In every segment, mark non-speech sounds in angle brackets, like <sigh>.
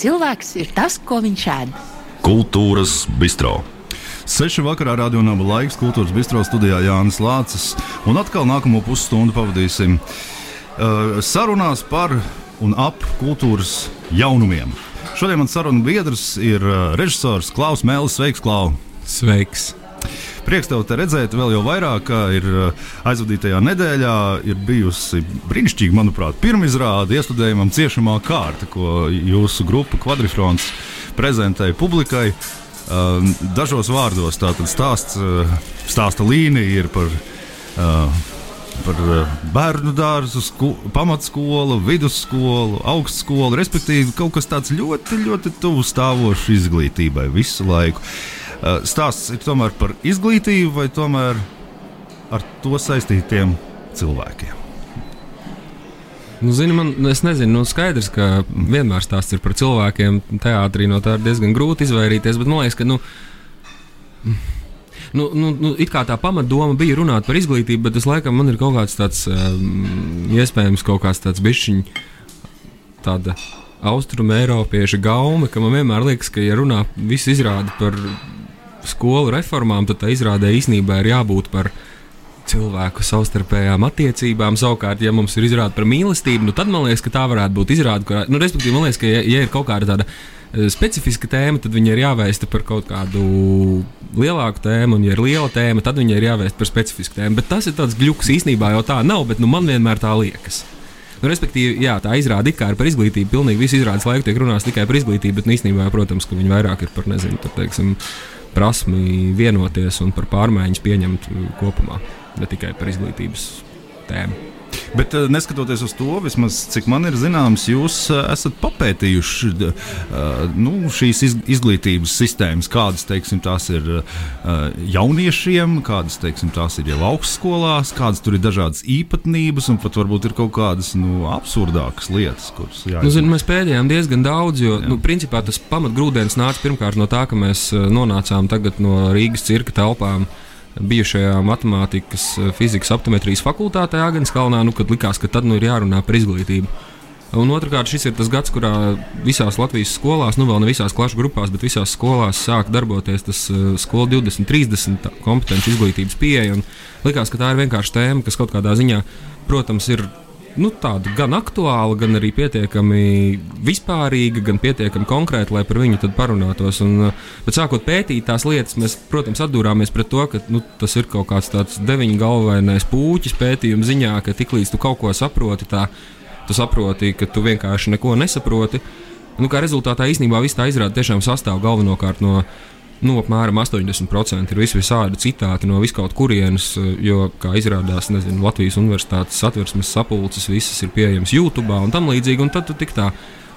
cilvēks ir tas, ko viņš ēd. Kultūras bistro. Seši vakarā radio nav laiks kultūras bistro studijā Jānis Lācis. Un atkal nākamo pusstundu pavadīsim uh, sarunās par un ap kultūras jaunumiem. Šodien mans sarunu biedrs ir uh, režisors Klaus Mēlis. Sveiks, Klau! Sveiks! Prieks tev te redzēt, vēl jau vairāk, ka ir uh, aizvadītajā nedēļā ir bijusi brīnišķīga, manuprāt, pirmizrāde iestudējumam ciešamā kārta, ko jūsu grupa Quadrifrons prezentēja publikai. Uh, dažos vārdos tātad stāsts, uh, stāsta līnija ir par, par bērnu dārzu, sku, pamatskolu, vidusskolu, augstskolu, respektīvi kaut kas tāds ļoti, ļoti tuvu stāvošs izglītībai visu laiku. Stāsts ir tomēr par izglītību vai tomēr ar to saistītiem cilvēkiem. Nu, zini, man, es nezinu, nu, skaidrs, ka vienmēr stāsts ir par cilvēkiem. Teātrī no tā ir diezgan grūti izvairīties, bet man liekas, ka. Nu, Nu, nu, nu, it kā tā pamatdoma bija runāt par izglītību, bet es laikam man ir kaut kāds tāds, um, iespējams, kaut kāds tāds bišķiņš, tāda austrumu eiropiešu gaume, ka man vienmēr liekas, ka, ja runā visu izrādi par skolu reformām, tad izrādē īstenībā ir jābūt par cilvēku savstarpējām attiecībām. Savukārt, ja mums ir izrāda par mīlestību, nu, tad man liekas, ka tā varētu būt izrāda. Ka, nu, respektīvi, man liekas, ka, ja, ja ir kaut kāda tāda eh, specifiska tēma, tad viņa ir jāvēsta par kaut kādu lielāku tēmu, un, ja ir liela tēma, tad viņa ir jāvēsta par specifisku tēmu. Bet tas ir tāds gluks īstenībā jau tā nav, bet nu, man vienmēr tā liekas. Nu, respektīvi, jā, tā izrāda kā ir par izglītību. Pilnīgi viss izrādes laiku tiek runāts tikai par izglītību, bet nu, īstenībā, protams, ka viņi vairāk ir par, nezinu, tur, teiksim, prasmi vienoties un par pārmaiņas pieņemt kopumā, ne tikai par izglītības tēmu. Bet eh, neskatoties uz to, vismaz cik man ir zināms, jūs eh, esat papētījuši eh, nu, šīs izglītības sistēmas, kādas teiksim, tās ir jauniešiem, kādas teiksim, tās ir jau augstskolās, kādas tur ir dažādas īpatnības un pat varbūt ir kaut kādas nu, absurdākas lietas, kuras jāizmanto. Nu, zin, mēs pēdējām diezgan daudz, jo Jā. nu, principā tas pamatgrūdienis nāca pirmkārt no tā, ka mēs nonācām no Rīgas cirka telpām bijušajā matemātikas, eh, fizikas, optometrijas fakultātē Agenskalnā, nu, kad likās, ka tad nu, ir jārunā par izglītību. Un otrkārt, šis ir tas gads, kurā visās Latvijas skolās, nu vēl ne visās klašu grupās, bet visās skolās sāk darboties tas uh, skola 2030 kompetenci izglītības pieeja. Likās, ka tā ir vienkārši tēma, kas kaut kādā ziņā, protams, ir nu, tāda gan aktuāla, gan arī pietiekami vispārīga, gan pietiekami konkrēta, lai par viņu parunātos. Un, bet sākot pētīt tās lietas, mēs, protams, atdūrāmies pret to, ka nu, tas ir kaut kāds tāds deviņu galvenais puķis pētījuma ziņā, ka tiklīdz tu kaut ko saproti, tā, tu saproti, ka tu vienkārši neko nesaproti. Nu, kā rezultātā īstenībā viss tā izrāda tiešām sastāv galvenokārt no nu, apmēram 80% ir vis visādi citāti no viskaut kurienes, jo, kā izrādās, nezinu, Latvijas universitātes satversmes sapulces visas ir pieejamas YouTube un tam līdzīgi, un tad tu tik tā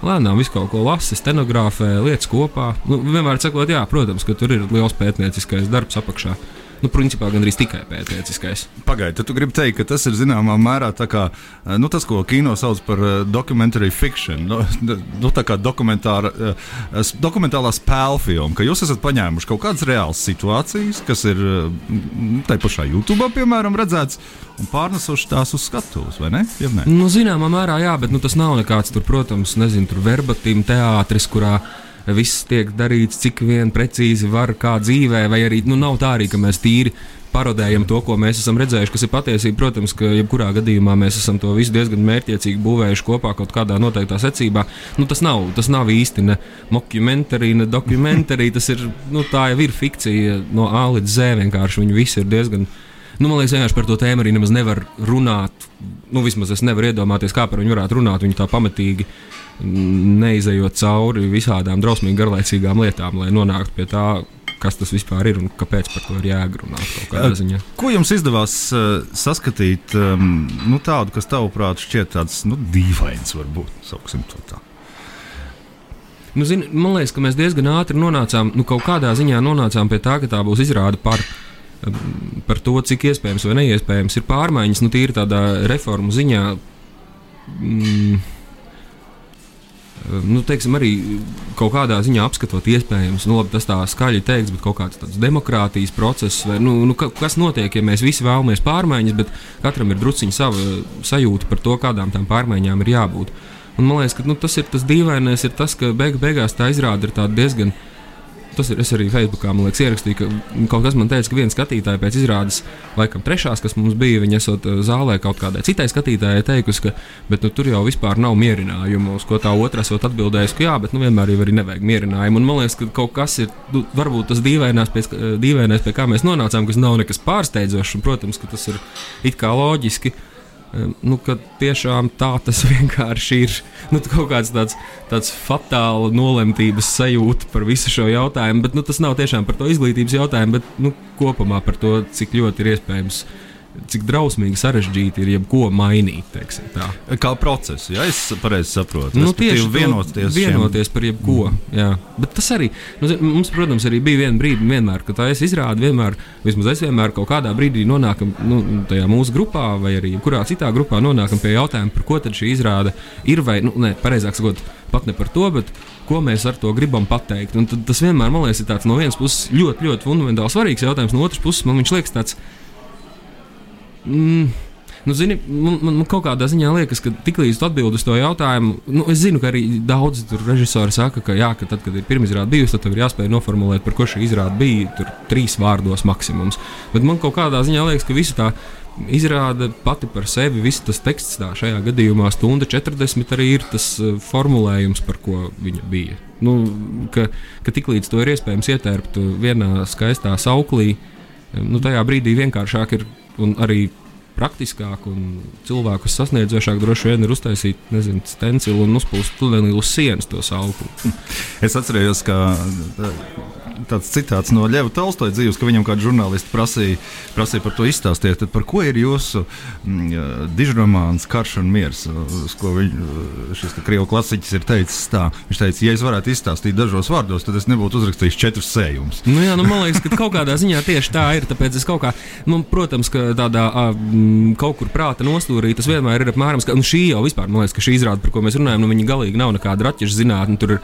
lēnām visu kaut ko lasi, stenogrāfē, lietas kopā. Nu, vienmēr sakot, jā, protams, ka tur ir liels pētnieciskais darbs apakšā nu, principā gandrīz tikai pētnieciskais. Pagaidiet, tu gribi teikt, ka tas ir zināmā mērā kā, eh, nu, tas, ko kino sauc par uh, documentary fiction, nu, nu, tā kā uh, dokumentālā spēļu filma, ka jūs esat paņēmuši kaut kādas reālas situācijas, kas ir uh, tai pašā YouTube, piemēram, redzēts. Un pārnesuši tās uz skatuves, vai ne? Ja ne? Nu, zināmā mērā, jā, bet nu, tas nav nekāds, tur, protams, nezinu, tur verbatīm teātris, kurā uh, viss tiek darīts, cik vien precīzi var kā dzīvē, vai arī nu, nav tā arī, ka mēs tīri parodējam to, ko mēs esam redzējuši, kas ir patiesība. Protams, ka jebkurā gadījumā mēs esam to visu diezgan mērķiecīgi būvējuši kopā kaut kādā noteiktā secībā. Nu, tas, nav, tas nav īsti ne mockumentārija, ne dokumentārija. Tas ir, nu, jau ir fikcija no A līdz Z. Vienkārši viņi visi ir diezgan. Nu, man liekas, vienkārši par to tēmu arī nemaz nevar runāt. Nu, vismaz es nevaru iedomāties, kā par viņu varētu runāt. Viņi tā pamatīgi neizejot cauri visādām drausmīgi garlaicīgām lietām, lai nonāktu pie tā, kas tas vispār ir un kāpēc par to ir jāgrunāt. Ko jums izdevās uh, saskatīt um, nu, tādu, kas tavuprāt šķiet tāds nu, dīvains, varbūt sauksim to tā? Nu, zin, man liekas, ka mēs diezgan ātri nonācām, nu, kaut kādā ziņā nonācām pie tā, ka tā būs izrāde par, par to, cik iespējams vai neiespējams ir pārmaiņas, nu, tīri tādā reformu ziņā. Mm, nu, teiksim, arī kaut kādā ziņā apskatot, iespējams, nu, labi, tas tā skaļi teikts, bet kaut kāds tāds demokrātijas process, vai nu, nu, kas notiek, ja mēs visi vēlamies pārmaiņas, bet katram ir drusciņa sava sajūta par to, kādām tām pārmaiņām ir jābūt. Un man liekas, ka nu, tas ir tas dīvainais, ir tas, ka beig beigās tā izrāda ir diezgan. Tas ir arī Facebookā, man liekas, ierakstīja, ka kaut kas man teica, ka viens skatītājs pēc izrādes, laikam, trešās, kas mums bija, viņa esot uh, zālē kaut kādai citai skatītājai teikusi, ka bet, nu, tur jau vispār nav mierinājumu, uz ko tā otra esot atbildējusi, ka jā, bet nu, vienmēr jau arī nevajag mierinājumu. Un man liekas, ka kaut kas ir, nu, varbūt tas dīvainais, pēc, dīvainais, pie kā mēs nonācām, kas nav nekas pārsteidzošs, un, protams, ka tas ir it kā loģiski nu, ka tiešām tā tas <laughs> vienkārši ir. Nu, kaut kāds tāds, tāds fatāla nolemtības sajūta par visu šo jautājumu, bet nu, tas nav tiešām par to izglītības jautājumu, bet nu, kopumā par to, cik ļoti ir iespējams cik drausmīgi sarežģīti ir jebko mainīt. Kā procesu, ja es pareizi saprotu. Nu, tieši vienoties, vienoties šiem... par jebko. Jā. Bet tas arī, nu, mums, protams, arī bija viena brīdi, vienmēr, kad tā es izrādu, vienmēr, vismaz es vienmēr kaut kādā brīdī nonākam nu, tajā mūsu grupā, vai arī kurā citā grupā nonākam pie jautājuma, par ko tad šī izrāde ir, vai, nu, ne, pareizāk sakot, pat ne par to, bet ko mēs ar to gribam pateikt. Un tas vienmēr, man liekas, ir tāds no vienas puses ļoti, ļoti fundamentāli svarīgs jautājums, no otras puses man viņš liekas tāds Mm. Nu, zini, man, man, man kaut kādā ziņā liekas, ka tiklīdz tu atbild uz to jautājumu, nu, es zinu, ka arī daudzi režisori saka, ka, jā, ka tad, kad ir pirmizrāde bijusi, tad tev ir jāspēj noformulēt, par ko šī izrāde bija. Tur trīs vārdos maksimums. Bet man kaut kādā ziņā liekas, ka visa tā izrāda pati par sevi, viss tas teksts, tā šajā gadījumā stunda 40 arī ir tas uh, formulējums, par ko viņa bija. Nu, ka, ka tiklīdz to ir iespējams ietērpt vienā skaistā sauklī, nu, tajā brīdī vienkāršāk ir un arī praktiskāk un cilvēkus sasniedzošāk droši vien ir uztaisīt nezinu, stencilu un uzpūst tuneli uz sienas to augstu. Es atceros, ka tāds citāts no Ļeva Tolstoja dzīves, ka viņam kāds žurnālists prasīja, prasīja par to izstāstīt. Tad par ko ir jūsu mm, dižromāns Karš un miers, uz ko viņ, šis krievu klasiķis ir teicis tā. Viņš teica, ja es varētu izstāstīt dažos vārdos, tad es nebūtu uzrakstījis četrus sējumus. Nu, jā, nu, man liekas, ka kaut kādā ziņā tieši tā ir. Tāpēc es kaut kā, nu, protams, ka tādā a, m, kaut kur prāta nostūrī tas vienmēr ir apmēram, ka nu, šī jau vispār, man liekas, ka šī izrāda, par ko mēs runājam, nu, viņa galīgi nav nekāda raķešu zinātne. Tur ir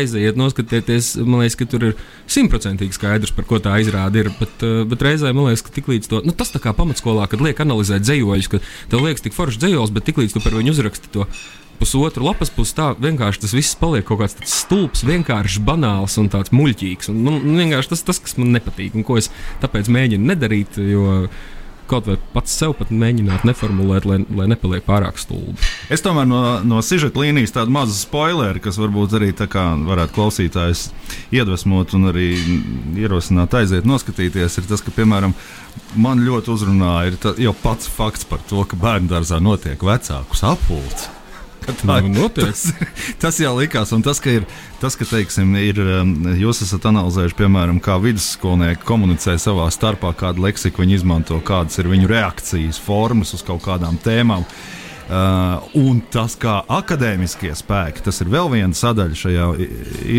aiziet, noskatieties, man liekas, ka tur ir simtprocentīgi skaidrs, par ko tā izrāda ir. Bet, bet reizē man liekas, ka tiklīdz to, nu, tas tā kā pamatskolā, kad liek analizēt dzējoļus, ka tev liekas tik foršs dzējols, bet tiklīdz tu par viņu uzraksti to pusotru lapas pusi, tā vienkārši tas viss paliek kaut kāds stulbs, vienkārši banāls un tāds muļķīgs. Un, nu, vienkārši tas, tas, kas man nepatīk un ko es tāpēc mēģinu nedarīt. Jo, kaut vai pats sev pat mēģināt neformulēt, lai, lai nepaliek pārāk stulbi. Es tomēr no, no sižeta līnijas tādu mazu spoileru, kas varbūt arī varētu klausītājus iedvesmot un arī ierosināt aiziet noskatīties, ir tas, ka, piemēram, man ļoti uzrunāja jau pats fakts par to, ka bērnu dārzā notiek vecāku sapulce. Tā ir nu, tas, tas jau likās, un tas, ka, ir, tas, ka teiksim, ir, um, jūs esat analizējuši, piemēram, kā vidusskolnieki komunicē savā starpā, kādu leksiku viņi izmanto, kādas ir viņu reakcijas, formas uz kaut kādām tēmām. Uh, un tas, kā akadēmiskie spēki, tas ir vēl viena sadaļa šajā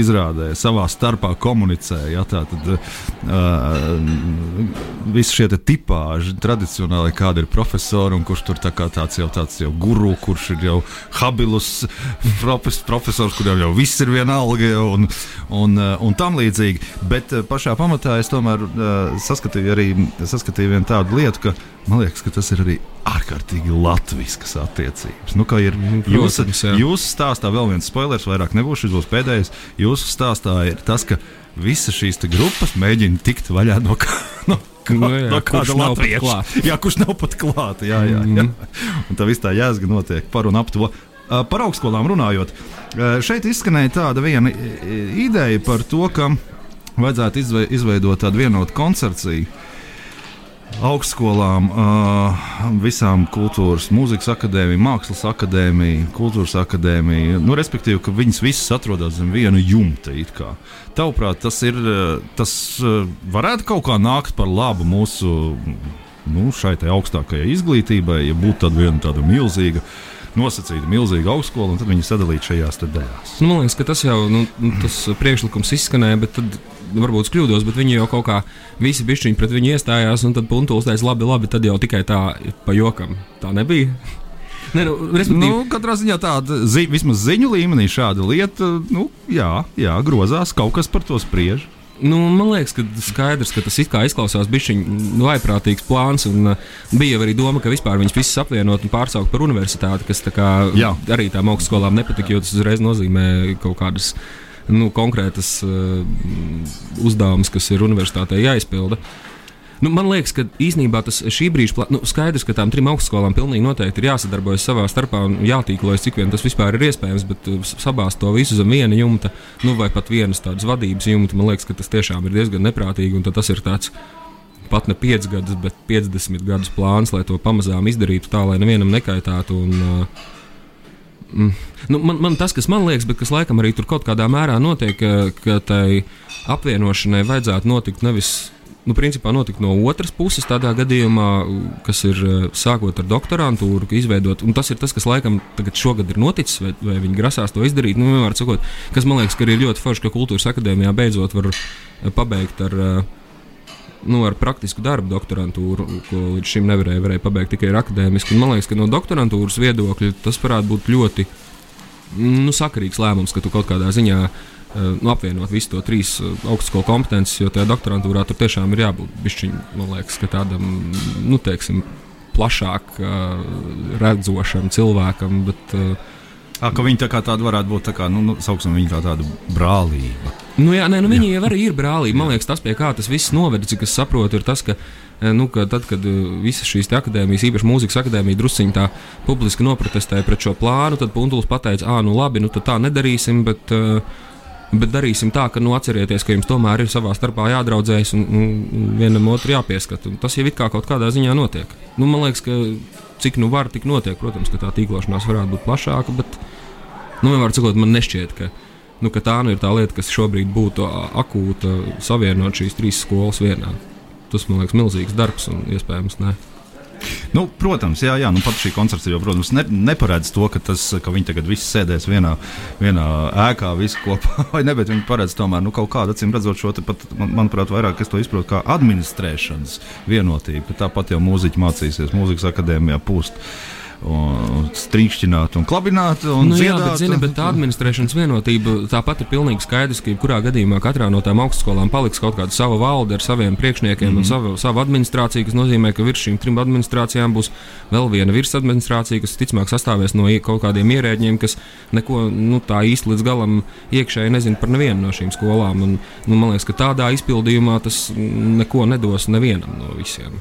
izrādē, savā starpā komunicē. Ja, tā tad uh, visi šie tipāži, tradicionāli kāda ir profesori un kurš tur tā tāds jau tāds jau guru, kurš ir jau habilus profes, profesors, kuriem jau viss ir vienalga un, un, uh, un tam līdzīgi. Bet pašā pamatā es tomēr uh, saskatīju arī saskatīju tādu lietu, ka man liekas, ka tas ir arī ārkārtīgi latviskas attiecības. Nu, ir, mm, Protams, jūsu, jūsu stāstā vēl viens spoilers, vairāk nebūs šis būs pēdējais. Jūsu stāstā ir tas, ka visas šīs grupas mēģina tikt vaļā no. <laughs> No, kā, nu, jā, no kāda latvieša? Jā, kurš nav pat klāta. Jā, jā, jā. Mm. Un tā viss tā jāsaka notiek par un ap to. Par augstskolām runājot, šeit izskanēja tāda viena ideja par to, ka vajadzētu izveidot tādu vienotu koncepciju augstskolām, visām kultūras, mūzikas akadēmijām, mākslas akadēmijām, kultūras akadēmijām. Nu, respektīvi, ka viņas visas atrodas zem viena jumta. Tavuprāt, tas, ir, tas varētu kaut kā nākt par labu mūsu nu, šai augstākajai izglītībai, ja būtu tāda viena tāda milzīga nosacīta milzīga augstskola, un tad viņi sadalītu šajās daļās. Nu, man liekas, ka tas jau nu, tas priekšlikums izskanēja, bet tad varbūt kļūdos, bet viņi jau kaut kā visi bišķiņi pret viņu iestājās, un tad Puntulis teica, labi, labi, tad jau tikai tā pa jokam. Tā nebija. <laughs> Ne, nu, nu, katrā ziņā tāda zi, vismaz ziņu līmenī šāda lieta, nu, jā, jā, grozās, kaut kas par to spriež. Nu, man liekas, ka skaidrs, ka tas izklausās bišķiņš vaiprātīgs plāns. Un, uh, bija arī doma, ka vispār viņas visas apvienot un pārcelt par universitāti, kas tā kā, Jā. arī tām augstskolām nepatika, jo tas uzreiz nozīmē kaut kādas nu, konkrētas uh, uzdevumus, kas ir universitātei jāizpilda. Nu, man liekas, ka īsnībā tas šī brīža plā... nu, skaidrs, ka tām trim augstskolām pilnīgi noteikti ir jāsadarbojas savā starpā un jātīklojas, cik vien tas vispār ir iespējams, bet uh, sabāzt to visu zem viena jumta, nu, vai pat vienas tādas vadības jumta, man liekas, ka tas tiešām ir diezgan neprātīgi un tas ir tāds pat ne 5 gadus, bet 50 gadus plāns, lai to pamazām izdarītu tā, lai nevienam nekaitātu. Un, uh, nu, man, man tas, kas man liekas, bet kas laikam arī tur kaut kādā mērā notiek, ka, ka tai apvienošanai vajadzētu notikt nevis. Nu, principā notika no otras puses, tādā gadījumā, kas ir uh, sākot ar doktorantūru, izveidot. Un tas ir tas, kas laikam šogad ir noticis, vai, vai viņi grasās to izdarīt. Nu, sakot, kas man liekas, ka ir ļoti forši, ka kultūras akadēmijā beidzot var uh, pabeigt ar uh, nu, ar praktisku darbu doktorantūru, ko līdz šim nevarēja, varēja pabeigt tikai ar akadēmisku. Un man liekas, ka no doktorantūras viedokļa tas varētu būt ļoti nu, sakarīgs lēmums, ka tu kaut kādā ziņā uh, nu, apvienot visu to trīs uh, augstskolu kompetences, jo tajā doktorantūrā tur tiešām ir jābūt bišķiņ, man liekas, tādam, nu, teiksim, plašāk uh, redzošam cilvēkam. Bet, uh, À, ka viņi tā kā tāda varētu būt, tā kā, nu, nu sauksim viņu kā tādu brālību. Nu, jā, nē, nu, viņi jau arī ir brālība. Man liekas, tas, pie kā tas viss noveda, cik es saprotu, ir tas, ka, nu, ka tad, kad visas šīs akadēmijas, īpaši mūzikas akadēmija, drusciņā tā publiski noprotestēja pret šo plānu, tad Puntulis pateica, ah, nu labi, nu tā nedarīsim. Bet, Bet darīsim tā, ka nu, atcerieties, ka jums tomēr ir savā starpā jādraudzējas un, un vienam otru jāpieskat. Un tas jau it kā kaut kādā ziņā notiek. Nu, man liekas, ka cik nu var, tik notiek. Protams, ka tā tīklošanās varētu būt plašāka, bet nu, vienmēr sakot, man nešķiet, ka, nu, ka tā nu ir tā lieta, kas šobrīd būtu akūta savienot šīs trīs skolas vienā. Tas man liekas milzīgs darbs un iespējams ne. Nu, protams, jā, jā nu, pat šī koncerta jau protams, ne, neparedz to, ka, tas, ka viņi tagad visi sēdēs vienā, vienā ēkā, visi kopā. <laughs> Vai ne, bet viņi paredz tomēr nu, kaut kādu, acīm redzot, šo pat, man, manuprāt, vairāk es to izprotu kā administrēšanas vienotību. Tāpat jau mūziķi mācīsies mūzikas akadēmijā pūst strīkšķināt un klabināt. Un nu, dziedāt, jā, bet, zini, bet tā administrēšanas vienotība tāpat ir pilnīgi skaidrs, ka jebkurā gadījumā katrā no tām augstskolām paliks kaut kāda sava valde ar saviem priekšniekiem mm -hmm. un mhm. savu, savu administrāciju, kas nozīmē, ka virs šīm trim administrācijām būs vēl viena virsadministrācija, kas ticamāk sastāvēs no kaut kādiem ierēģiem, kas neko nu, tā īsti līdz galam iekšēji nezina par nevienu no šīm skolām. Un, nu, man liekas, ka tādā izpildījumā tas neko nedos nevienam no visiem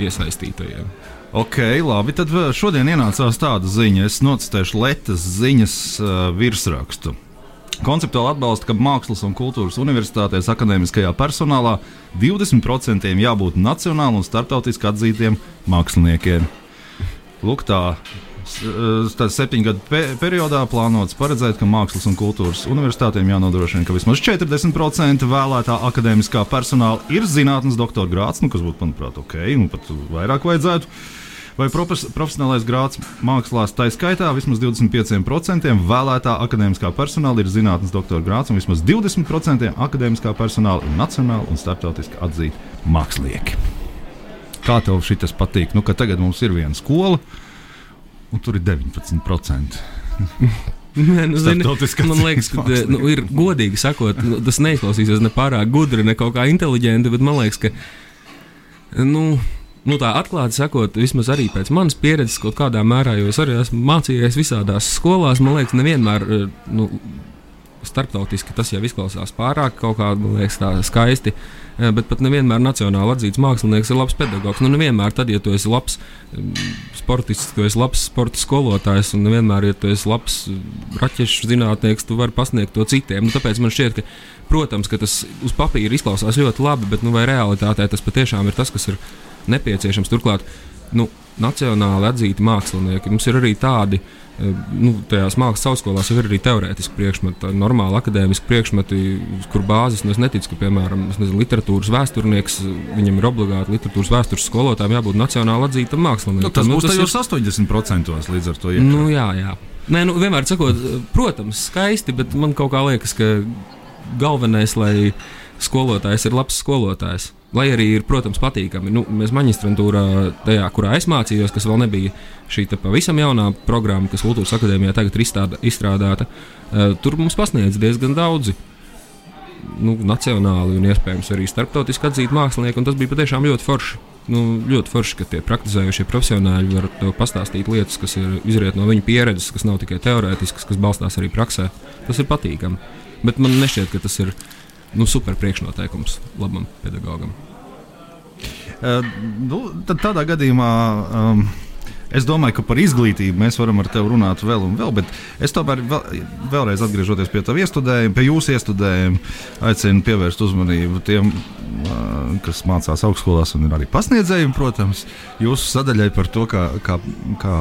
iesaistītajiem. Ok, labi. Tad eh, šodien ienācās tāda ziņa. Es nocitēšu Latvijas ziņas uh, virsrakstu. Konceptuāli atbalsta, ka Mākslas un kultūras universitātēs akadēmiskajā personālā 20% jābūt nacionāli un starptautiski atzītiem māksliniekiem. Lūk, tā septiņu gadu pe periodā plānots paredzēt, ka Mākslas un kultūras universitātēm jānodrošina, ka vismaz 40% vēlētā akadēmiskā personāla ir zinātnes doktora grāts, nu, kas būtu, manuprāt, ok, un pat vairāk vajadzētu vai profesionālais grāds mākslās, tā skaitā vismaz 25% vēlētā akadēmiskā personāla ir zinātnes doktora grāds, un vismaz 20% akadēmiskā personāla ir nacionāli un starptautiski atzīti mākslinieki. Kā tev šis patīk? Nu, tagad mums ir viena skola, un tur ir 19%. Nē, nu, zini, man liekas, ka nu, ir godīgi sakot, nu, tas neizklausīsies ne pārāk gudri, ne kaut kā inteliģenti, bet man liekas, ka. Nu, nu, tā atklāti sakot, vismaz arī pēc manas pieredzes, kaut kādā mērā, jo es arī esmu mācījies visādās skolās, man liekas, nevienmēr. Eh, nu, Starptautiski tas jau izklausās pārāk kaut kā liekas, skaisti, eh, bet pat nevienmēr nacionāli atzīts mākslinieks ir labs pedagogs. Nu, nevienmēr tad, ja tu esi labs sportists, tu esi labs sporta skolotājs, un nevienmēr, ja tu esi labs raķešu zinātnieks, tu vari pasniegt to citiem. Nu, tāpēc man šķiet, ka, protams, ka tas uz papīra izklausās ļoti labi, bet nu, vai realitātē tas patiešām ir tas, kas ir nepieciešams. Turklāt, nu, nacionāli atzīti mākslinieki. Mums ir arī tādi, eh, nu, tajās mākslas augstskolās ir arī teorētiski priekšmeti, normāli akadēmiski priekšmeti, kur bāzes. Nu, es neticu, ka, piemēram, nezinu, literatūras vēsturnieks, viņam ir obligāti literatūras vēstures skolotājiem jābūt nacionāli atzītam māksliniekam. Nu, tas nu, būs tas tajos ir... 80% līdz ar to. Iekšā. Nu, jā, jā. Nē, nu, vienmēr sakot, protams, skaisti, bet man kaut kā liekas, ka galvenais, lai skolotājs ir labs skolotājs. Lai arī ir, protams, patīkami. Nu, mēs maģistrantūrā, tajā, kurā es mācījos, kas vēl nebija šī pavisam jaunā programma, kas Kultūras akadēmijā tagad ir izstrādā, izstrādāta, uh, tur mums pasniedz diezgan daudzi nu, nacionāli un iespējams arī starptautiski atzīti mākslinieki. Tas bija patiešām ļoti forši. Nu, ļoti forši, ka tie praktizējušie profesionāļi var pastāstīt lietas, kas ir izriet no viņu pieredzes, kas nav tikai teorētiskas, kas balstās arī praksē. Tas ir patīkami. Bet man nešķiet, ka tas ir nu, super priekšnoteikums labam pedagogam. Uh, nu, tad tādā gadījumā. Um, Es domāju, ka par izglītību mēs varam ar tevi runāt vēl un vēl, bet es tomēr vēl, vēlreiz atgriežoties pie tā iestudējuma, pie jūsu iestudējuma, aicinu pievērst uzmanību tiem, kas mācās augstskolās un ir arī pasniedzējumi, protams, jūsu sadaļai par to, kā, kā, kā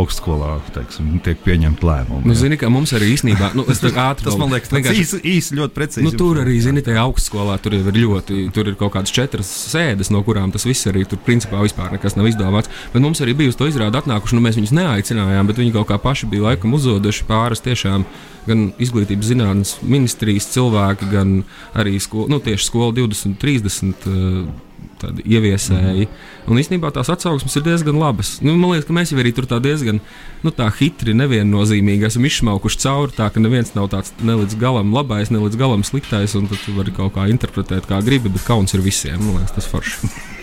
augstskolā teiksim, tiek pieņemt lēmumi. Nu, zini, ka mums arī īstenībā, nu, tas, ātri, tas man liekas, vienkārši īsi, īsi ļoti precīzi. Nu, tur arī, zini, tajā augstskolā tur ir ļoti, tur ir kaut kādas četras sēdes, no kurām tas viss arī tur principā vispār nekas nav izdomāts. Bet mums arī bija uz to izrāda atnākuši, nu mēs viņus neaicinājām, bet viņi kaut kā paši bija laikam uzzoduši pāris tiešām gan izglītības zinātnes ministrijas cilvēki, gan arī skolu, nu, tieši skolu 20, 30 tādi ieviesēji. Un īstenībā tās atsauksmes ir diezgan labas. Nu, man liekas, ka mēs jau arī tur diezgan nu, tā hitri, neviennozīmīgi esam izšmaukuši cauri. Tā ka neviens nav tāds ne līdz galam labais, ne līdz galam sliktais. Un tad tu vari kaut kā interpretēt, kā gribi, bet kauns ir visiem. Man liekas, tas forši.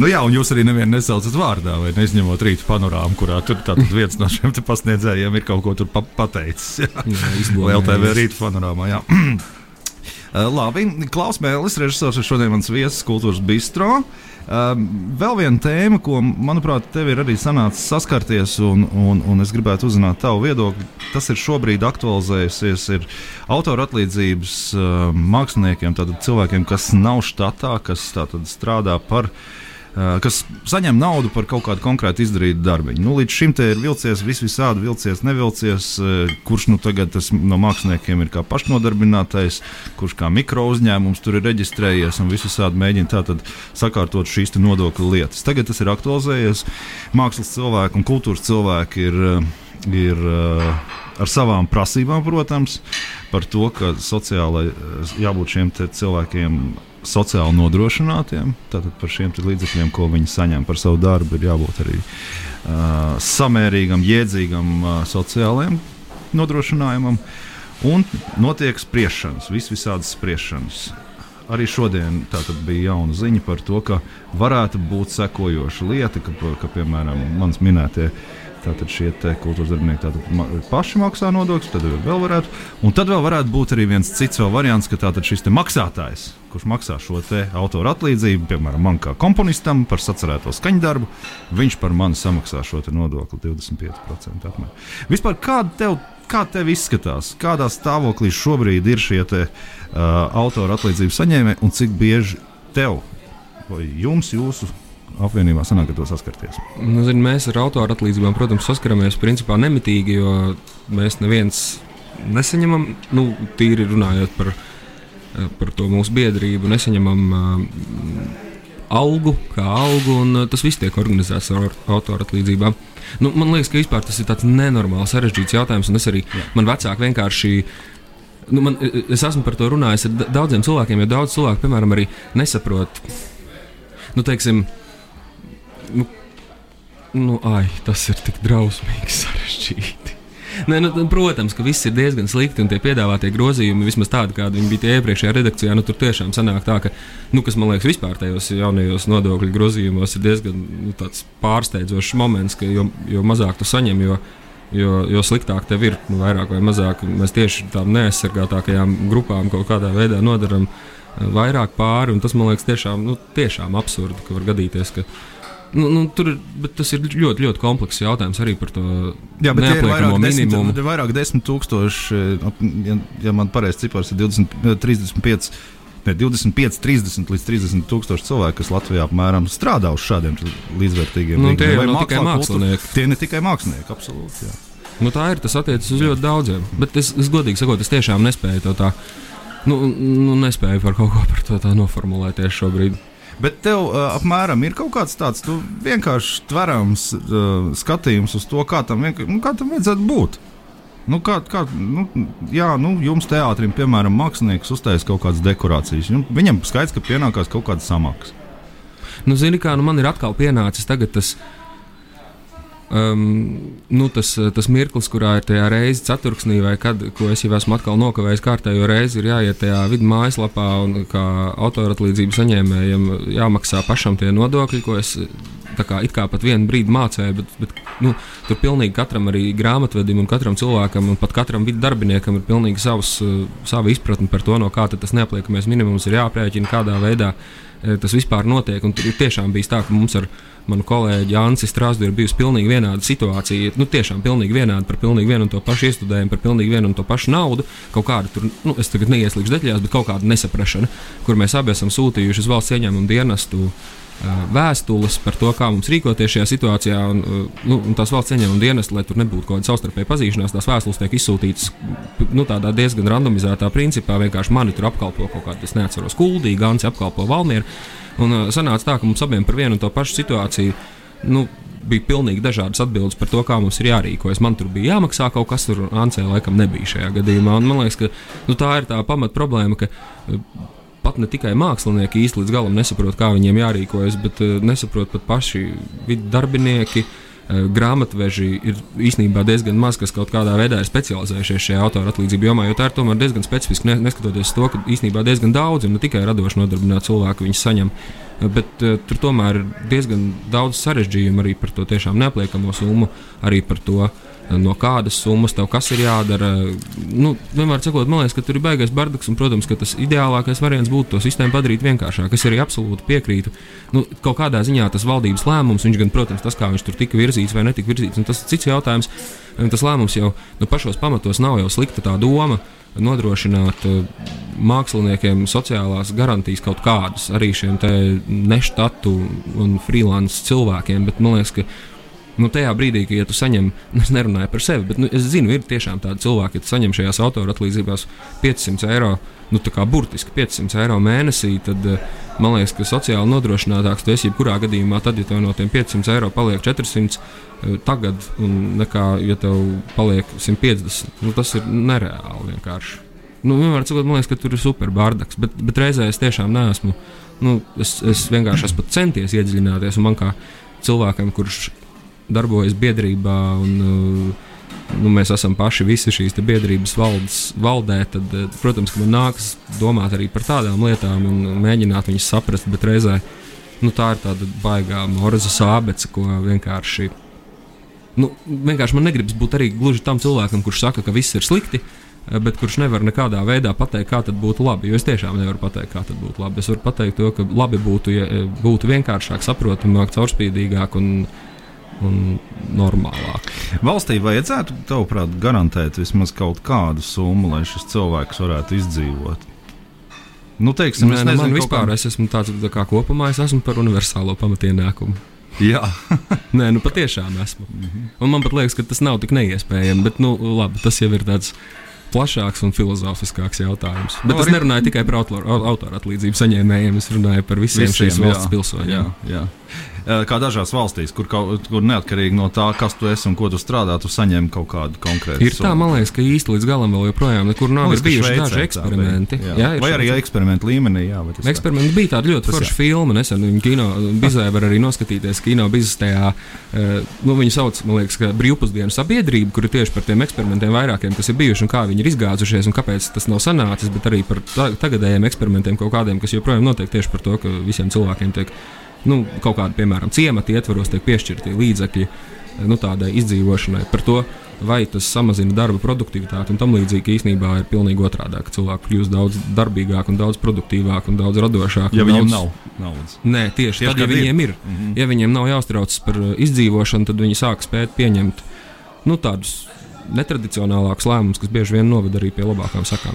Nu, jā, un jūs arī nevienu nesaucat vārdā, vai neizņemot rītu panorāmu, kurā tur viens no šiem pasniedzējiem ir kaut ko pa pateicis. Jā, jā LTV rītu panorāmā. Jā. Uh, labi, Klaus Mēlis, režisors, šodien mans viesis Kultūras Bistro. Uh, vēl viena tēma, ko, manuprāt, tev ir arī sanācis saskarties, un, un, un es gribētu uzzināt tavu viedokli. Tas ir šobrīd aktualizējusies, ir autora atlīdzības uh, māksliniekiem, tātad cilvēkiem, kas nav štatā, kas strādā par Eh, kas saņem naudu par kaut kādu konkrētu izdarītu darbiņu. Nu, līdz šim te ir vilcies, vis visādi vilcies, nevilcies, kurš nu tagad no māksliniekiem ir kā pašnodarbinātais, kurš kā mikro uzņēmums tur ir reģistrējies un visādi mēģina tātad sakārtot šīs nodokļu lietas. Tagad tas ir aktualizējies. Mākslas cilvēki un kultūras cilvēki ir, ir ar savām prasībām, protams, par to, ka sociālai jābūt šiem cilvēkiem sociāli nodrošinātiem. Tātad par šiem līdzekļiem, ko viņi saņem par savu darbu, ir jābūt arī uh, samērīgam, jēdzīgam uh, sociālajam nodrošinājumam. Un notiek spriešanas, vis visādas spriešanas. Arī šodien bija jauna ziņa par to, ka varētu būt sekojoša lieta, ka, ka piemēram, mans minētie uh, Tātad šie kultūras darbinieki tātad paši maksā nodokļus, tad vēl varētu. Un tad vēl varētu būt arī viens cits variants, ka tātad šis maksātājs, kurš maksā šo autora atlīdzību, piemēram, man kā komponistam par sacerēto skaņdarbu, viņš par mani samaksā šo nodokli 25% apmēram. Vispār kāda tev? Kā tev izskatās, kādā stāvoklī šobrīd ir šie te, uh, autora atlīdzību saņēmēji un cik bieži tev vai jums, jūsu apvienībā sanāk ar to saskarties? Nu, zin, mēs ar autoru atlīdzībām, protams, saskaramies principā nemitīgi, jo mēs neviens nesaņemam, nu, tīri runājot par, par to mūsu biedrību, nesaņemam uh, algu kā algu, un uh, tas viss tiek organizēts ar autoru atlīdzībām. Nu, man liekas, ka tas ir tāds nenormāls, sarežģīts jautājums, un es arī Jā. man vecāki vienkārši. Nu, man, es esmu par to runājis ar daudziem cilvēkiem, jo daudz cilvēku, piemēram, arī nesaprot, nu, teiksim, nu, nu, ai, tas ir tik drausmīgi sarežģīti. Nē, nu, protams, ka viss ir diezgan slikti, un tie piedāvātie grozījumi, vismaz tādi, kādi viņi bija iepriekšējā redakcijā, nu, tur tiešām sanāk tā, ka, nu, kas man liekas, vispār tajos jaunajos nodokļu grozījumos ir diezgan nu, pārsteidzošs moments, ka jo, jo mazāk tu saņem, jo, jo, jo sliktāk tev ir, nu, vairāk vai mazāk mēs tieši tām neaizsargātākajām grupām kaut kādā veidā nodaram eh, vairāk pāri, un tas man liekas tiešām, nu, tiešām absurdi, ka var gadīties, ka Nu, nu, tur tas ir ļoti, ļoti komplekss jautājums arī par to Jā, bet ir vairāk, minimumu. Desmit, vairāk desmit tūkstoši, ja, ja man pareizs cipars ir 20, 35. Ne, 25, 30 līdz 30 tūkstoši cilvēku, kas Latvijā apmēram strādā uz šādiem līdzvērtīgiem nu, tie jau tikai mākslinieki. Tie ne tikai mākslinieki, absolūti. Jā. Nu, tā ir. Tas attiecas uz ļoti daudziem. Bet es, es godīgi sakot, es tiešām nespēju to tā. Nu, nu, nespēju par kaut ko par to tā noformulēties šobrīd. Bet tev uh, apmēram ir kaut kāds tāds vienkārši tverams uh, skatījums uz to, kā tam, nu, kā tam vajadzētu būt. Nu, kā, kā, nu, jā, nu, jums teātrim, piemēram, mākslinieks uztaisīs kaut kādas dekorācijas. Viņam skaidrs, ka pienākās kaut kāda samaksa. Nu, zini, kā nu, man ir atkal pienācis tas um, nu, tas, tas mirklis, kurā ir tajā reizes ceturksnī, vai kad, es jau esmu atkal nokavējis kārtējo reizi, ir jāiet tajā vidu mājaslapā un kā autoratlīdzību saņēmējiem jāmaksā pašam tie nodokļi, ko es tā kā, kā pat vienu brīdi mācīju, bet, bet nu, tur pilnīgi katram arī grāmatvedim un katram cilvēkam un pat katram vidu darbiniekam ir pilnīgi savs, sava izpratne par to, no kā tas neapliekamais minimums ir jāprēķina, kādā veidā eh, tas vispār notiek. Un tur ir tiešām bijis tā, ka mums viņu manu kolēģi Jānis Strasdūru ir bijusi pilnīgi vienāda situācija. Nu, tiešām pilnīgi vienāda par pilnīgi vienu un to pašu iestudējumu, par pilnīgi vienu un to pašu naudu. Kaut kāda tur, nu, es tagad neieslīgšu detaļās, bet kaut kāda nesaprašana, kur mēs abi esam sūtījuši uz valsts ieņēmumu dienestu. Vēstules par to, kā mums rīkoties šajā situācijā, un, nu, un tās valsts ieņēmuma dienas, lai tur nebūtu kaut kāda savstarpēja pazīšanās, tās vēstules tiek izsūtītas nu, diezgan randomizētā principā. Vienkārši mani tur apkalpo kaut kāda, es neatceros, Kuldīga, Gans apkalpo Valmieru. Un sanāca tā, ka mums abiem par vienu un to pašu situāciju. Nu, bija pilnīgi dažādas atbildes par to, kā mums ir jārīkojas. Man tur bija jāmaksā kaut kas, tur Ancē laikam nebija šajā gadījumā. Un man liekas, ka nu, tā ir tā pamat problēma, ka pat ne tikai mākslinieki īsti līdz galam nesaprot, kā viņiem jārīkojas, bet nesaprot pat paši darbinieki. Uh, grāmatveži ir īstenībā diezgan maz, kas kaut kādā veidā ir specializējušies šajā autora atlīdzību jomā, jo tā ir tomēr diezgan specifiska, neskatoties to, ka īstenībā diezgan daudz, un ne tikai radoši nodarbināti cilvēki viņus saņem, eh, bet uh, tur tomēr ir diezgan daudz sarežģījumu arī par to tiešām neapliekamo summu, arī par to, uh, no kādas summas tev kas ir jādara. Nu, vienmēr sakot, man liekas, ka tur ir baigais bardaks, un, protams, ka tas ideālākais variants būtu to sistēmu padarīt vienkāršāku. Es arī absolūti piekrītu. Nu, kaut kādā ziņā tas valdības lēmums, viņš gan, protams, tas, kā viņš tur tika virzīts vai netika virzīts, tas ir cits jautājums. Tas lēmums jau nu, pašos pamatos nav jau slikta tā doma nodrošināt uh, māksliniekiem sociālās garantijas kaut kādas arī šiem neštatu un freelance cilvēkiem. Bet man liekas, ka nu, tajā brīdī, kad ja tu saņem, <laughs> nu, es nerunāju par sevi, bet nu, es zinu, ir tiešām tādi cilvēki, ka saņem šajās autora atlīdzībās 500 eiro, nu, tā kā burtiski 500 eiro mēnesī, tad eh, man liekas, ka sociāli nodrošinātāks tu esi jebkurā gadījumā, tad, ja tev no tiem 500 eiro paliek 400 eh, tagad, un nekā, ja tev paliek 150, nu, tas ir nereāli vienkārši. Nu, vienmēr cikot, man liekas, ka tur ir super bārdaks, bet, bet reizē es tiešām neesmu. Nu, es, es vienkārši esmu centies iedziļināties, un man kā cilvēkam, kurš darbojas biedrībā un uh, nu, mēs esam paši visi šīs biedrības valdes, valdē, tad, uh, protams, man nākas domāt arī par tādām lietām un mēģināt viņas saprast, bet reizē nu, tā ir tāda baigā morza sābece, ko vienkārši. Nu, vienkārši man negribas būt arī gluži tam cilvēkam, kurš saka, ka viss ir slikti, uh, bet kurš nevar nekādā veidā pateikt, kā tad būtu labi. Jo es tiešām nevaru pateikt, kā tad būtu labi. Es varu pateikt to, ka labi būtu, ja būtu vienkāršāk, saprotamāk, caurspīdīgāk un un normālāk. Valstī vajadzētu, tavuprāt, garantēt vismaz kaut kādu summu, lai šis cilvēks varētu izdzīvot. Nu, teiksim, Nē, es nu, nezinu, man vispār kā... es esmu tāds tā kā kopumā, es esmu par universālo pamatienākumu. Jā, <laughs> Nē, nu patiešām esmu. -hmm. Un man pat liekas, ka tas nav tik neiespējami, bet, nu, labi, tas jau ir tāds plašāks un filozofiskāks jautājums. Bet no, es nerunāju tikai par autora atlīdzību saņēmējiem, es runāju par visiem, visiem šīs valsts pilsoņiem. Jā, jā. Kā dažās valstīs, kur, kaut, kur neatkarīgi no tā, kas tu esi un ko tu strādā, tu saņem kaut kādu konkrētu. Ir tā, man liekas, ka īsti līdz galam vēl joprojām nekur nav liekas, bijuši Šveicē, daži eksperimenti. Jā. Jā, Vai arī eksperimentu līmenī, jā. Eksperimenti bija tāda ļoti forša filma, nesen viņa kino bizē var arī noskatīties kino bizestējā. Eh, nu, viņu sauc, man liekas, ka brīvpusdienu sabiedrība, kur ir tieši par tiem eksperimentiem vairākiem, kas ir bijuši un kā viņi ir izgāzušies un kāpēc tas nav sanācis, bet arī par tagadējiem eksperimentiem kaut kādiem, kas joprojām notiek tieši par to, ka visiem cilvēkiem tiek nu, kaut kāda, piemēram, ciemata ietvaros tiek piešķirti līdzekļi nu, tādai izdzīvošanai. Par to, vai tas samazina darba produktivitāti un tam līdzīgi īstenībā ir pilnīgi otrādi. Cilvēki kļūst daudz darbīgāki un daudz produktīvāki un daudz radošāki. Ja viņiem daudz... nav naudas. Nē, tieši, tieši tad, ja viņiem ir. ir. Mm -hmm. Ja viņiem nav jāuztraucas par uh, izdzīvošanu, tad viņi sāk spēt pieņemt nu, tādus netradicionālākus lēmumus, kas bieži vien noved arī pie labākām sakām.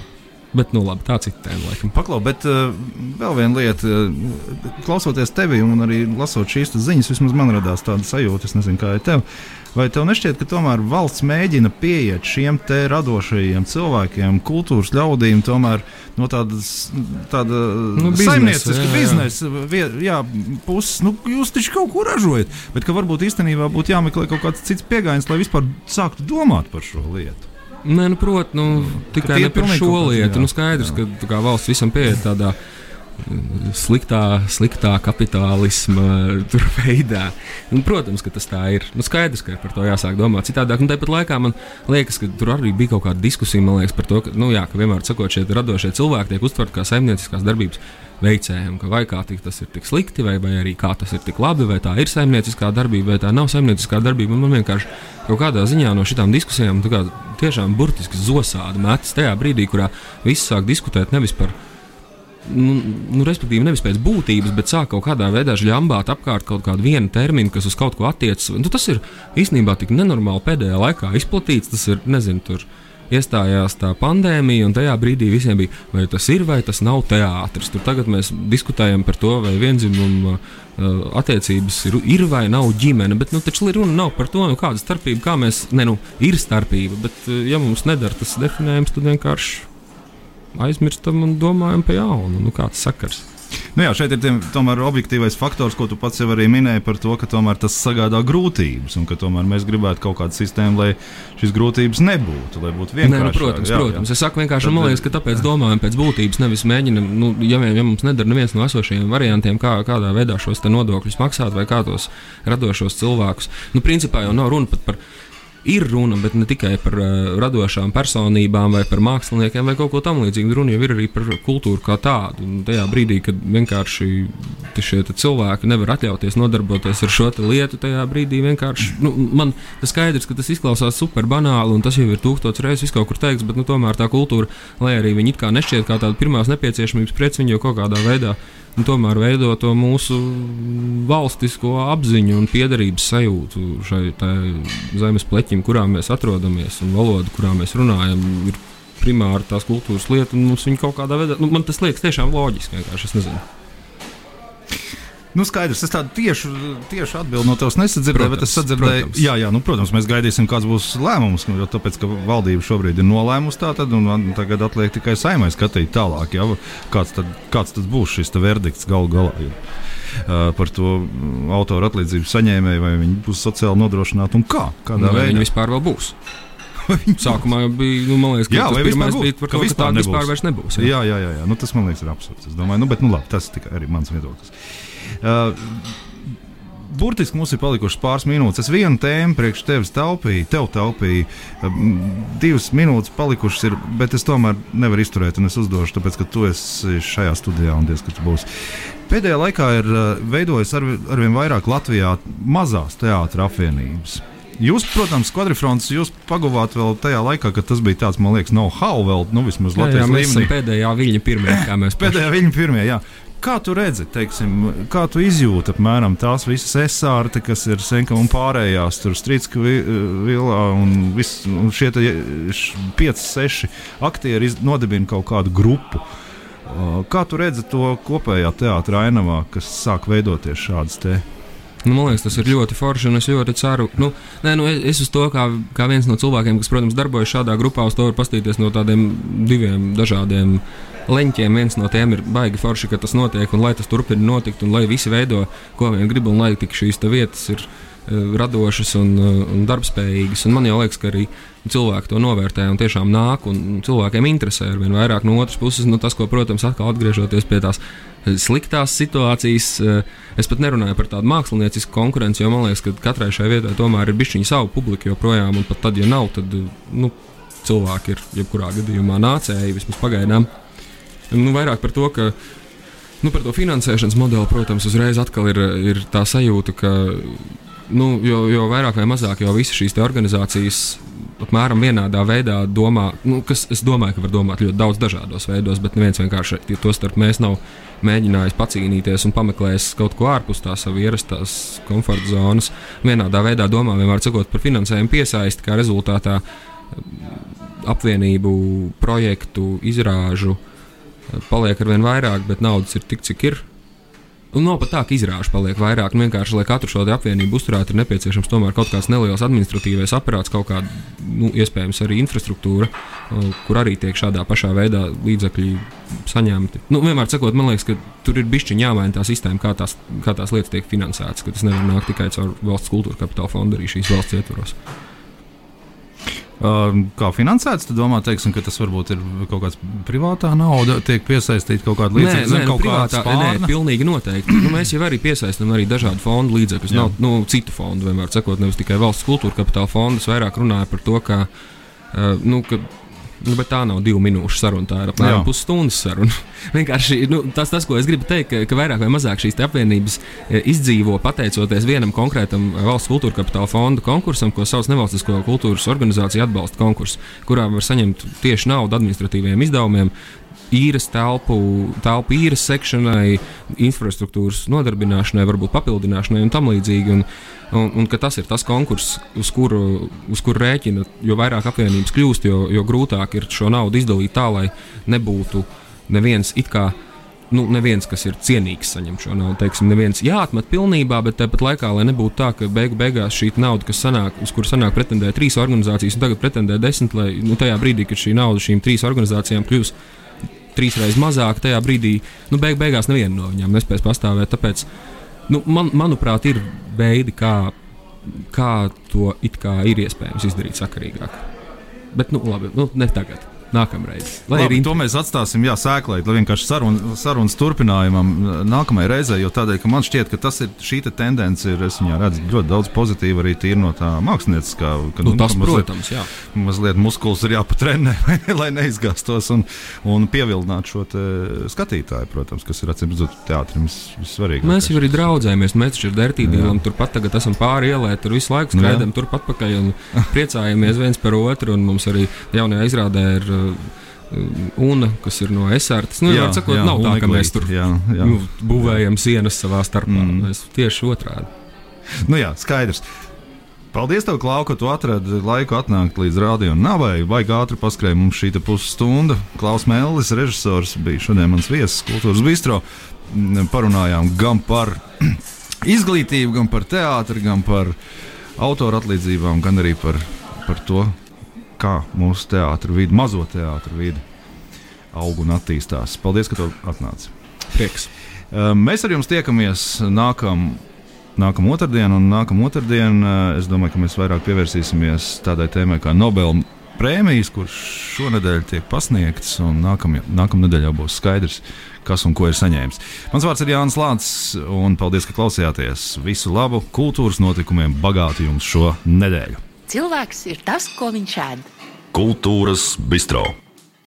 Bet, nu, labi, tā ir tēma, laikam. Paklau, bet uh, vēl viena lieta, uh, klausoties tevi un arī lasot šīs ziņas, vismaz man radās tāda sajūta, es nezinu, kā ir tev. Vai tev nešķiet, ka tomēr valsts mēģina pieiet šiem te radošajiem cilvēkiem, kultūras ļaudīm, tomēr no tādas tāda nu, saimnieciska biznesa jā, puses, nu, jūs taču kaut ko ražojat, bet ka varbūt īstenībā būtu jāmeklē kaut kāds cits pieejams, lai vispār sāktu domāt par šo lietu. Nē, nu, protams, nu, tikai ne par šo lietu. Nu, skaidrs, jā. ka kā, valsts visam pieiet tādā sliktā, sliktā kapitālisma <laughs> veidā. Un, protams, ka tas tā ir. Nu, skaidrs, ka par to jāsāk domāt citādāk. Un tāpat laikā man liekas, ka tur arī bija kaut kāda diskusija liekas, par to, ka, nu, jā, ka vienmēr sakot, šie radošie cilvēki tiek uztverti kā saimnieciskās darbības veicējiem, ka vai kā tas ir tik slikti, vai, vai arī kā tas ir tik labi, vai tā ir saimnieciskā darbība, vai tā nav saimnieciskā darbība. Man vienkārši kaut kādā ziņā no šīm diskusijām kā, tiešām burtiski zosādi metas tajā brīdī, kurā visi sāk diskutēt nevis par nu, nu, respektīvi, nevis pēc būtības, bet sāk kaut kādā veidā žļambāt apkārt kaut kādu vienu terminu, kas uz kaut ko attiecas. Nu, tas ir īstenībā tik nenormāli pēdējā laikā izplatīts. Tas ir, nezinu, tur iestājās tā pandēmija, un tajā brīdī visiem bija, vai tas ir vai tas nav teātris. Tur tagad mēs diskutējam par to, vai vienzimuma uh, attiecības ir, ir vai nav ģimene. Bet, nu, taču runa nav par to, nu, kāda starpība, kā mēs, ne, nu, ir starpība, bet, uh, ja mums nedara tas definējums, tad vienkārši aizmirstam un domājam par jaunu. Nu, kāds sakars? Nu jā, šeit ir tiem, tomēr objektīvais faktors, ko tu pats jau arī minēji par to, ka tas sagādā grūtības un ka mēs gribētu kaut kādu sistēmu, lai šīs grūtības nebūtu, lai būtu vienkārši. Nu, protams, jā, protams. Jā. Es saku vienkārši, Tad, man liekas, ka tāpēc domājam pēc būtības, nevis mēģinam, nu, ja, ja mums nedara neviens no esošajiem variantiem, kā, kādā veidā šos nodokļus maksāt vai kā tos radošos cilvēkus. Nu, principā jau nav runa pat par ir runa, bet ne tikai par uh, radošām personībām vai par māksliniekiem vai kaut ko tamlīdzīgu. Runa jau ir arī par kultūru kā tādu. Un tajā brīdī, kad vienkārši šie cilvēki nevar atļauties nodarboties ar šo lietu, tajā brīdī vienkārši nu, man tas skaidrs, ka tas izklausās super banāli un tas jau ir tūkstotis reizes kaut kur teikts, bet nu, tomēr tā kultūra, lai arī viņi it kā nešķiet kā tāda pirmās nepieciešamības preci, viņi jau kaut kādā veidā un tomēr veido to mūsu valstisko apziņu un piederības sajūtu šai zemes pleķim, kurā mēs atrodamies, un valoda, kurā mēs runājam, ir primāri tās kultūras lieta, un mums viņa kaut kādā veidā, nu, man tas liekas tiešām loģiski, vienkārši es nezinu. Nu, skaidrs, es tādu tiešu, tiešu atbildi no tevis nesadzirdēju, bet es sadzirdēju, protams. jā, jā, nu, protams, mēs gaidīsim, kāds būs lēmums. Jo tāpēc, ka valdība šobrīd ir nolēmusi tā, tad tagad atliek tikai saimai skatīt tālāk, jā, kāds, tad, kāds tad būs šis verdikts galu galā. Jo. Uh, par to autoru atlīdzību saņēmēju, vai viņi būs sociāli nodrošināti un kā. Kādā nu, veidā viņi vispār būs. <laughs> Sākumā bija, nu, liekas, ka jā, tas pirmais bija par to, ka tāda vispār nebūs. Jā, jā, jā, jā, jā. Nu, tas man liekas ir absurds. Es domāju, nu, bet, nu, labi, tas tikai arī mans viedoklis. Uh, burtiski mums ir palikušas pāris minūtes. Es vienu tēmu priekš tevis taupīju, tev taupīju. Divas minūtes palikušas, ir, bet es tomēr nevaru izturēt, un es uzdošu, tāpēc, ka tu esi šajā studijā un diez, kas tu būsi. Pēdējā laikā ir veidojas ar, arvien vairāk Latvijā mazās teātras apvienības. Jūs, protams, kvadrifrons, jūs pagavāt vēl tajā laikā, kad tas bija tāds, man liekas, know-how vēl, nu, vismaz Latvijas līmenī. Jā, jā, pēdējā viņa pirmie, kā mēs <laughs> pēdējā viņa pirmie, jā. Kā tu redzi, teiksim, kā tu izjūti apmēram tās visas esārti, kas ir senka un pārējās, tur strīdska vilā un, vis, un šie 5, 6 aktieri nodibina kaut kādu grupu. Kā tu redzi to kopējā teātrā ainavā, kas sāk veidoties šādas te? Nu, man liekas, tas ir ļoti forši, un es ļoti ceru, nu, nē, nu, es uz to kā, kā viens no cilvēkiem, kas, protams, darbojas šādā grupā, uz to var paskatīties no tādiem diviem dažādiem leņķiem. Viens no tiem ir baigi forši, ka tas notiek, un lai tas turpina notikt, un lai visi veido, ko vien grib, un lai tik šīs vietas ir uh, radošas un, uh, un darbspējīgas. Un man liekas, ka arī cilvēki to novērtē un tiešām nāk, un cilvēkiem interesē ar vien vairāk no otras puses. Nu, tas, ko, protams, atkal atgriežoties pie tās sliktās situācijas, es pat nerunāju par tādu māksliniecisku konkurenci, jo man liekas, ka katrai šai vietai tomēr ir bijusi savu publiku joprojām, un pat tad, ja nav, tad nu, cilvēki ir jebkurā gadījumā nācēji vismaz pagaidām. Nu, vairāk par to, ka nu, par to finansēšanas modeli, protams, uzreiz ir, ir tā sajūta, ka nu, jo, jo vairāk vai mazāk jau visas šīs organizācijas apmēram vienādā veidā domā, nu, kas es domāju, ka var domāt ļoti daudz dažādos veidos, bet neviens vienkārši to starp mēs nav mēģinājis pacīnīties un pameklējis kaut ko ārpus tās savas ierastās komforta zonas. Vienādā veidā domā, vienmēr sakot par finansējumu piesaisti, kā rezultātā apvienību, projektu, izrāžu paliek ar vien vairāk, bet naudas ir tik, cik ir. Un nav pat tā, ka izrāžu paliek vairāk. Nu, vienkārši, lai katru šo apvienību uzturētu, ir nepieciešams tomēr kaut kāds neliels administratīvais aparāts, kaut kāda, nu, iespējams, arī infrastruktūra, kur arī tiek šādā pašā veidā līdzekļi saņemti. Nu, vienmēr sakot, man liekas, ka tur ir bišķiņa jāmaina tā sistēma, kā tās, kā tās lietas tiek finansētas, ka tas nevar nākt tikai caur valsts kultūra kapitāla fondu arī šīs valsts ietvaros. Uh, kā finansēts, tad domā, teiksim, ka tas varbūt ir kaut kāds privātā nauda, tiek piesaistīta kaut kāda līdzekļa. Nē, nē, nu, privātā, nē, pilnīgi noteikti. nu, mēs jau arī piesaistām arī dažādu fondu līdzekļus. Nav nu, citu fondu, vienmēr sakot, nevis tikai valsts kultūra kapitāla fondu. Es vairāk runāju par to, ka, uh, nu, ka Nu, bet tā nav divu minūšu saruna. Tā ir apmēram pusstundas saruna. <laughs> Vienkārši nu, tas, tas, ko es gribu teikt, ka, ka vairāk vai mazāk šīs apvienības e, izdzīvo pateicoties vienam konkrētam valsts kultūra kapitāla fonda konkursam, ko sauc Nevalstisko kultūras organizāciju atbalsta konkurss, kurā var saņemt tieši naudu administratīviem izdevumiem īres telpu, telpu īres sekšanai, infrastruktūras nodarbināšanai, varbūt papildināšanai un tam līdzīgi. Un, un, un ka tas ir tas konkurss, uz kuru, uz kuru rēķina, jo vairāk apvienības kļūst, jo, jo grūtāk ir šo naudu izdalīt tā, lai nebūtu neviens it kā. Nu, neviens, kas ir cienīgs, saņem šo naudu. Teiksim, neviens jāatmet pilnībā, bet tāpat laikā, lai nebūtu tā, ka beigu beigās šī nauda, kas sanāk, uz kuru sanāk pretendē trīs organizācijas, un tagad pretendē desmit, lai nu, tajā brīdī, kad šī nauda šīm trīs organizācijām kļūs trīsreiz mazāk, tajā brīdī nu, beig beigās neviena no viņām nespēs pastāvēt. Tāpēc, nu, man, manuprāt, ir veidi, kā, kā to ir iespējams izdarīt sakarīgāk. Bet, nu, labi, nu, ne tagad nākamreiz. Labi, to mēs atstāsim, jā, sēklēt, lai vienkārši sarun, sarunas turpinājumam nākamajai reizei, jo tādēļ, ka man šķiet, ka tas ir šī te tendence, ir, es viņā redzu ļoti daudz pozitīvu arī tīri no tā mākslinieckā. Ka, nu, nu, tas, mazliet, protams, jā. Mazliet muskulis ir jāpatrenē, <laughs> lai neizgāstos un, un pievildinātu šo skatītāju, protams, kas ir acīm redzot teātrim vissvarīgākais. Mēs jau arī draudzējamies, mēs taču ar Dertīdīlam turpat tagad esam pāri ielē, tur visu laiku skraidām turpat pakaļ un priecājamies viens par otru, un mums arī jaunajā izrādē ir UNA, kas ir no Esārtas. Nu, jā, sakot, jā, nav tā, ka mēs tur jā, jā. Nu, būvējam sienas savā starpā. Mm. Mēs tieši otrādi. Nu jā, skaidrs. Paldies, tev, Klau, ka tu atradi laiku atnākt līdz rādījumam. Navai, vai ātri paskrēja mums šī pusstunda. Klaus Mēlis, režisors, bija šodien mans viesis kultūras bistro. Mm, parunājām gan par <clears throat> izglītību, gan par teātri, gan par autoru atlīdzībām, gan arī par, par to, kā mūsu teātris vidi, mazo teātris vidi aug un attīstās. Paldies, ka tu atnāci. Prieks. Ehm, mēs ar jums tiekamies nākamā. Nākamā otrdiena, un nākamā otrdiena eh, es domāju, ka mēs vairāk pievērsīsimies tādai tēmai kā Nobel prēmijas, kuras šonadēļ tiek pasniegtas, un nākamā nākam nedēļā būs skaidrs, kas un ko ir saņēmis. Mans vārds ir Jānis Lācis, un paldies, ka klausījāties. Visu labu, kultūras notikumiem, bagāti jums šo nedēļu! Cilvēks ir tas, ko viņš ēd. Kultūras bistro.